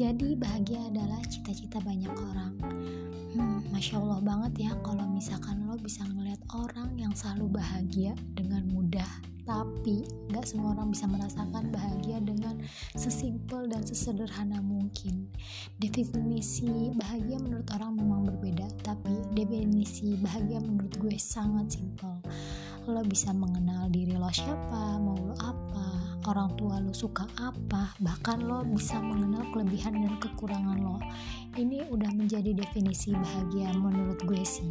bahagia adalah cita-cita banyak orang. Hmm, masya Allah banget ya kalau misalkan lo bisa ngeliat orang yang selalu bahagia dengan mudah. Tapi nggak semua orang bisa merasakan bahagia dengan sesimpel dan sesederhana mungkin. Definisi bahagia menurut orang memang berbeda, tapi definisi bahagia menurut gue sangat simpel. Lo bisa mengenal diri lo siapa, mau lo apa, orang tua lo suka apa, bahkan lo bisa mengenal kelebihan dan kekurangan lo. Ini udah menjadi definisi bahagia menurut gue sih.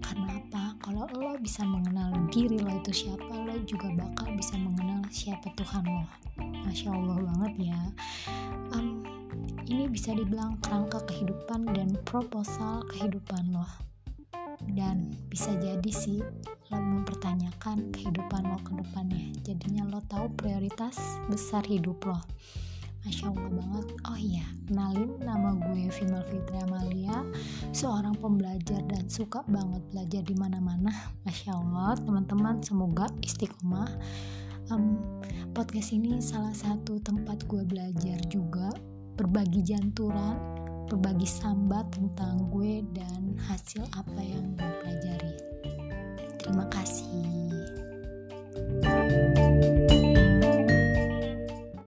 Karena apa? Kalau lo bisa mengenal diri lo itu siapa, lo juga bakal bisa mengenal siapa Tuhan lo. Masya Allah banget ya. Um, ini bisa dibilang kerangka kehidupan dan proposal kehidupan lo dan bisa jadi sih mempertanyakan kehidupan lo ke depannya. Jadinya lo tahu prioritas besar hidup lo. Masya Allah banget. Oh iya, kenalin nama gue Vimal Fitri Amalia. Seorang pembelajar dan suka banget belajar di mana-mana. Masya Allah, teman-teman semoga istiqomah. Um, Podcast ini salah satu tempat gue belajar juga. Berbagi janturan berbagi sambat tentang gue dan hasil apa yang gue. Terima kasih.